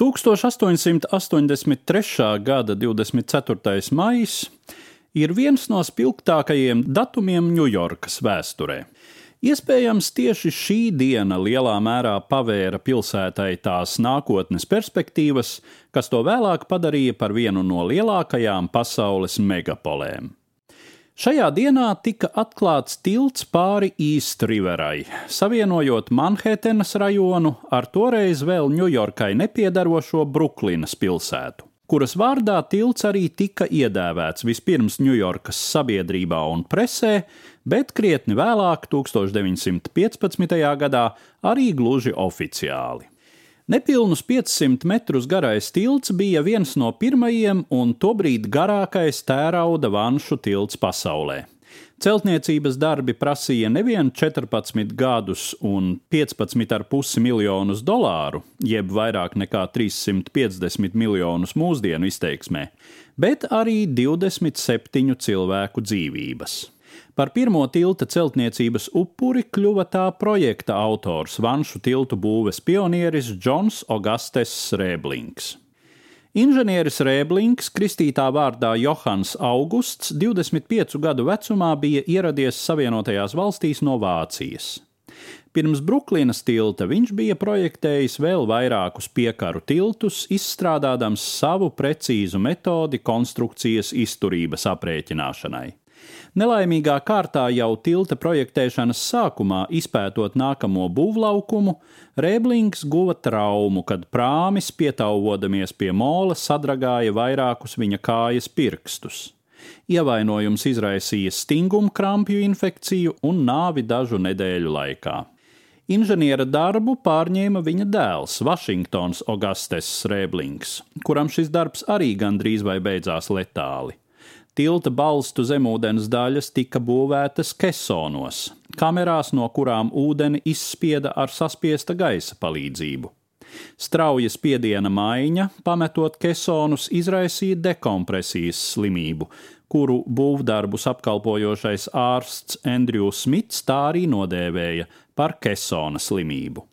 1883. gada 24. maijs ir viens no spilgtākajiem datumiem Ņujorkas vēsturē. Iespējams, tieši šī diena lielā mērā pavēra pilsētai tās nākotnes perspektīvas, kas to vēlāk padarīja par vienu no lielākajām pasaules megapolēm. Šajā dienā tika atklāts tilts pāri East Riverai, savienojot Manhetenas rajonu ar toreiz vēl Ņujorkai nepiedarošo Bruklinas pilsētu, kuras vārdā tilts arī tika iedēvēts vispirms Ņujorkas sabiedrībā un presē, bet krietni vēlāk, 1915. gadā, arī gluži oficiāli. Nepilnus 500 metrus garais tilts bija viens no pirmajiem un tobrīd garākais tērauda vanšu tilts pasaulē. Celtniecības darbi prasīja nevien 14 gadus un 15,5 miljonus dolāru, jeb vairāk nekā 350 miljonus mūsdienu izteiksmē, bet arī 27 cilvēku dzīvības. Par pirmo tilta celtniecības upuri kļuva tā projekta autors, vanšu tiltu būves pionieris Džons Augustes Rēblings. Inženieris Rēblings, kristītā vārdā Johans Augusts, 25 gadu vecumā bija ieradies Savienotajās valstīs no Vācijas. Pirms Bruklinas tilta viņš bija projektējis vēl vairākus piekaru tiltus, izstrādādams savu precīzu metodi konstrukcijas izturības aprēķināšanai. Nelaimīgā kārtā jau tilta projektēšanas sākumā, izpētot nākamo būvlaukumu, Rēblings guva traumu, kad prāmis, pietauvodamies pie mola, sadragāja vairākus viņa kājas pirkstus. Ievainojums izraisīja stingumu krampju infekciju un nāvi dažu nedēļu laikā. Inženiera darbu pārņēma viņa dēls, Vašingtons Augustes Rēblings, kuram šis darbs arī gandrīz vai beidzās letāli. Tilta balstu zemūdens daļas tika būvētas kesonos, kamerās, no kurām ūdeni izspieda ar saspiesta gaisa palīdzību. Strauja spiediena maiņa, pametot kesonus, izraisīja dekompresijas slimību, kuru būvdarbus apkalpojošais ārsts Andrews Smits tā arī nodēvēja par kesona slimību.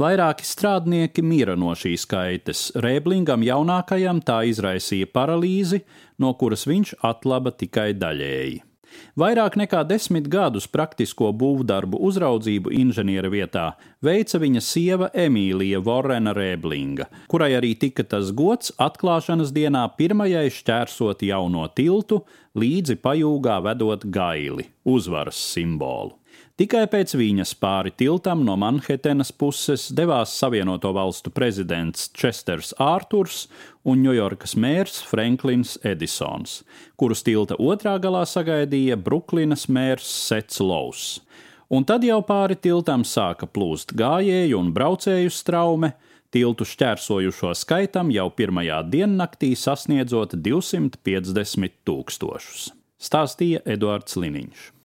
Vairāki strādnieki mira no šīs kaitas. Rēblingam jaunākajam tā izraisīja paralīzi, no kuras viņš atlaba tikai daļēji. Vairāk nekā desmit gadus praktisko būvdarbu uzraudzību inženiera vietā veica viņa sieva Emīlija Vorena Rēblinga, kurai arī tika tas gods atklāšanas dienā pirmajai šķērsot jauno tiltu, līdzi pajūgā vedot gaili, uzvaras simbolu. Tikai pēc viņas pāri tiltam no Manhetenas puses devās Savienoto valstu prezidents Česters Ārturs un Ņujorkas mērs Franklins Edisons, kurus tilta otrā galā sagaidīja Bruklinas mērs Sets Lows. Un tad jau pāri tiltam sāka plūst gājēju un braucēju straume, tiltu šķērsojušo skaitam jau pirmajā diennaktī sasniedzot 250 tūkstošus. Stāstīja Eduards Liniņš.